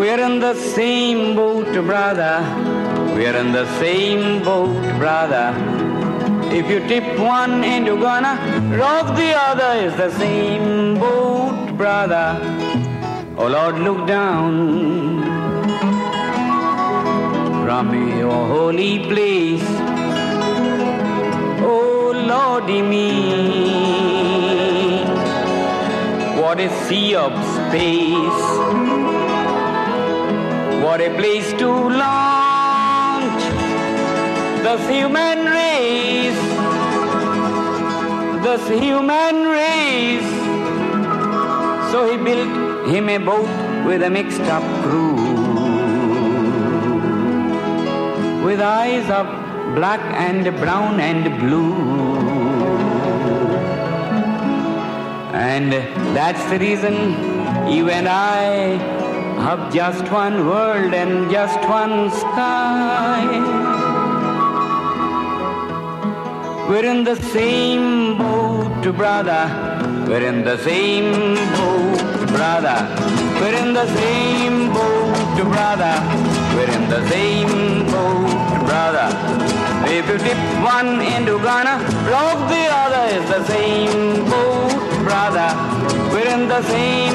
We're in the same boat, brother. We're in the same boat, brother. If you tip one and you're gonna rock the other, it's the same boat, brother. Oh Lord, look down from your holy place. Oh Lordy me, what a sea of space, what a place to launch this human race, this human race. So he built him a boat with a mixed up crew, with eyes of black and brown and blue. And that's the reason you and I have just one world and just one sky. We're in the same boat, brother. We're in the same boat, brother. We're in the same boat, brother. We're in the same boat, brother. If you dip one into Ghana, rock the other is the same boat, brother. We're in the same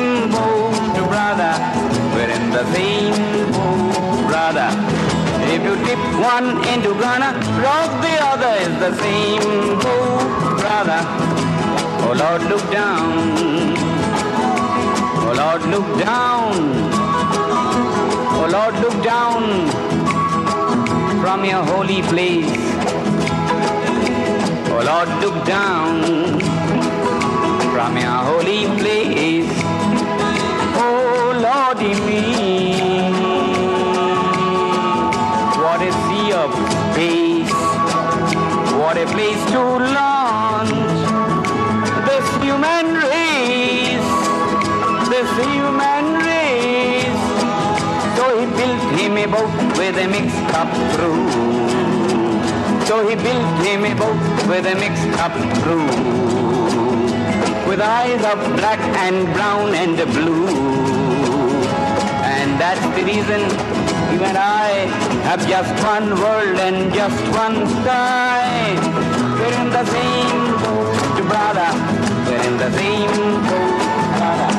same brother. Oh, if you dip one into Ghana, rock the other is the same oh, brother. Oh Lord, look down. Oh Lord, look down. Oh Lord, look down from your holy place. Oh Lord, look down a place to launch this human race, this human race. So he built him a boat with a mixed up crew. So he built him a boat with a mixed up crew. With eyes of black and brown and blue. And that's the reason you and I have just one world and just one sky. We're in the same boat, brother. We're in the same boat, brother.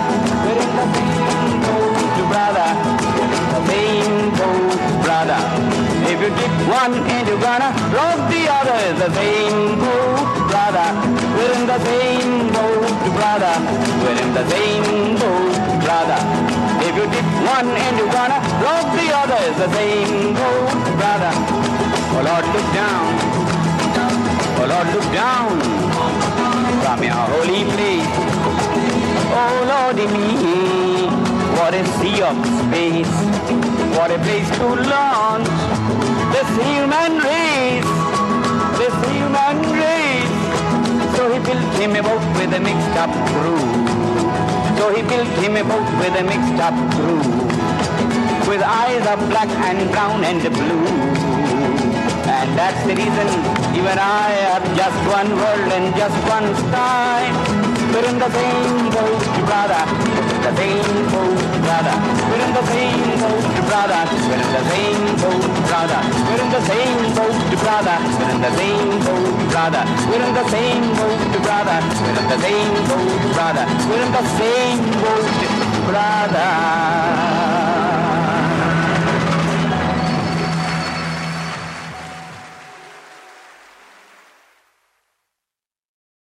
We're in the same boat, brother. We're in the same boat, brother. If you dip one and you're gonna rock the other, the same boat, brother. We're in the same boat, brother. We're in the same one gonna rock the other, the same boat, brother. Oh Lord, look down. Oh Lord, look down from your holy place. Oh Lordy me, what a sea of space, what a place to launch this human race, this human race. So he built him a boat with a mixed up crew. So he built him a boat with a mixed up crew, with eyes of black and brown and blue. And that's the reason and I have just one world and just one sky. We're in the same Birindavengol, brother. The same boat, brother. We're in the same Birindavengol, brother. We're in the same boat, brother. We're in the same Birindavengol, brother. We're in the same boat, brother. We're in the same Birindavengol, brother. We're in Birindavengol, brother. boat, brother.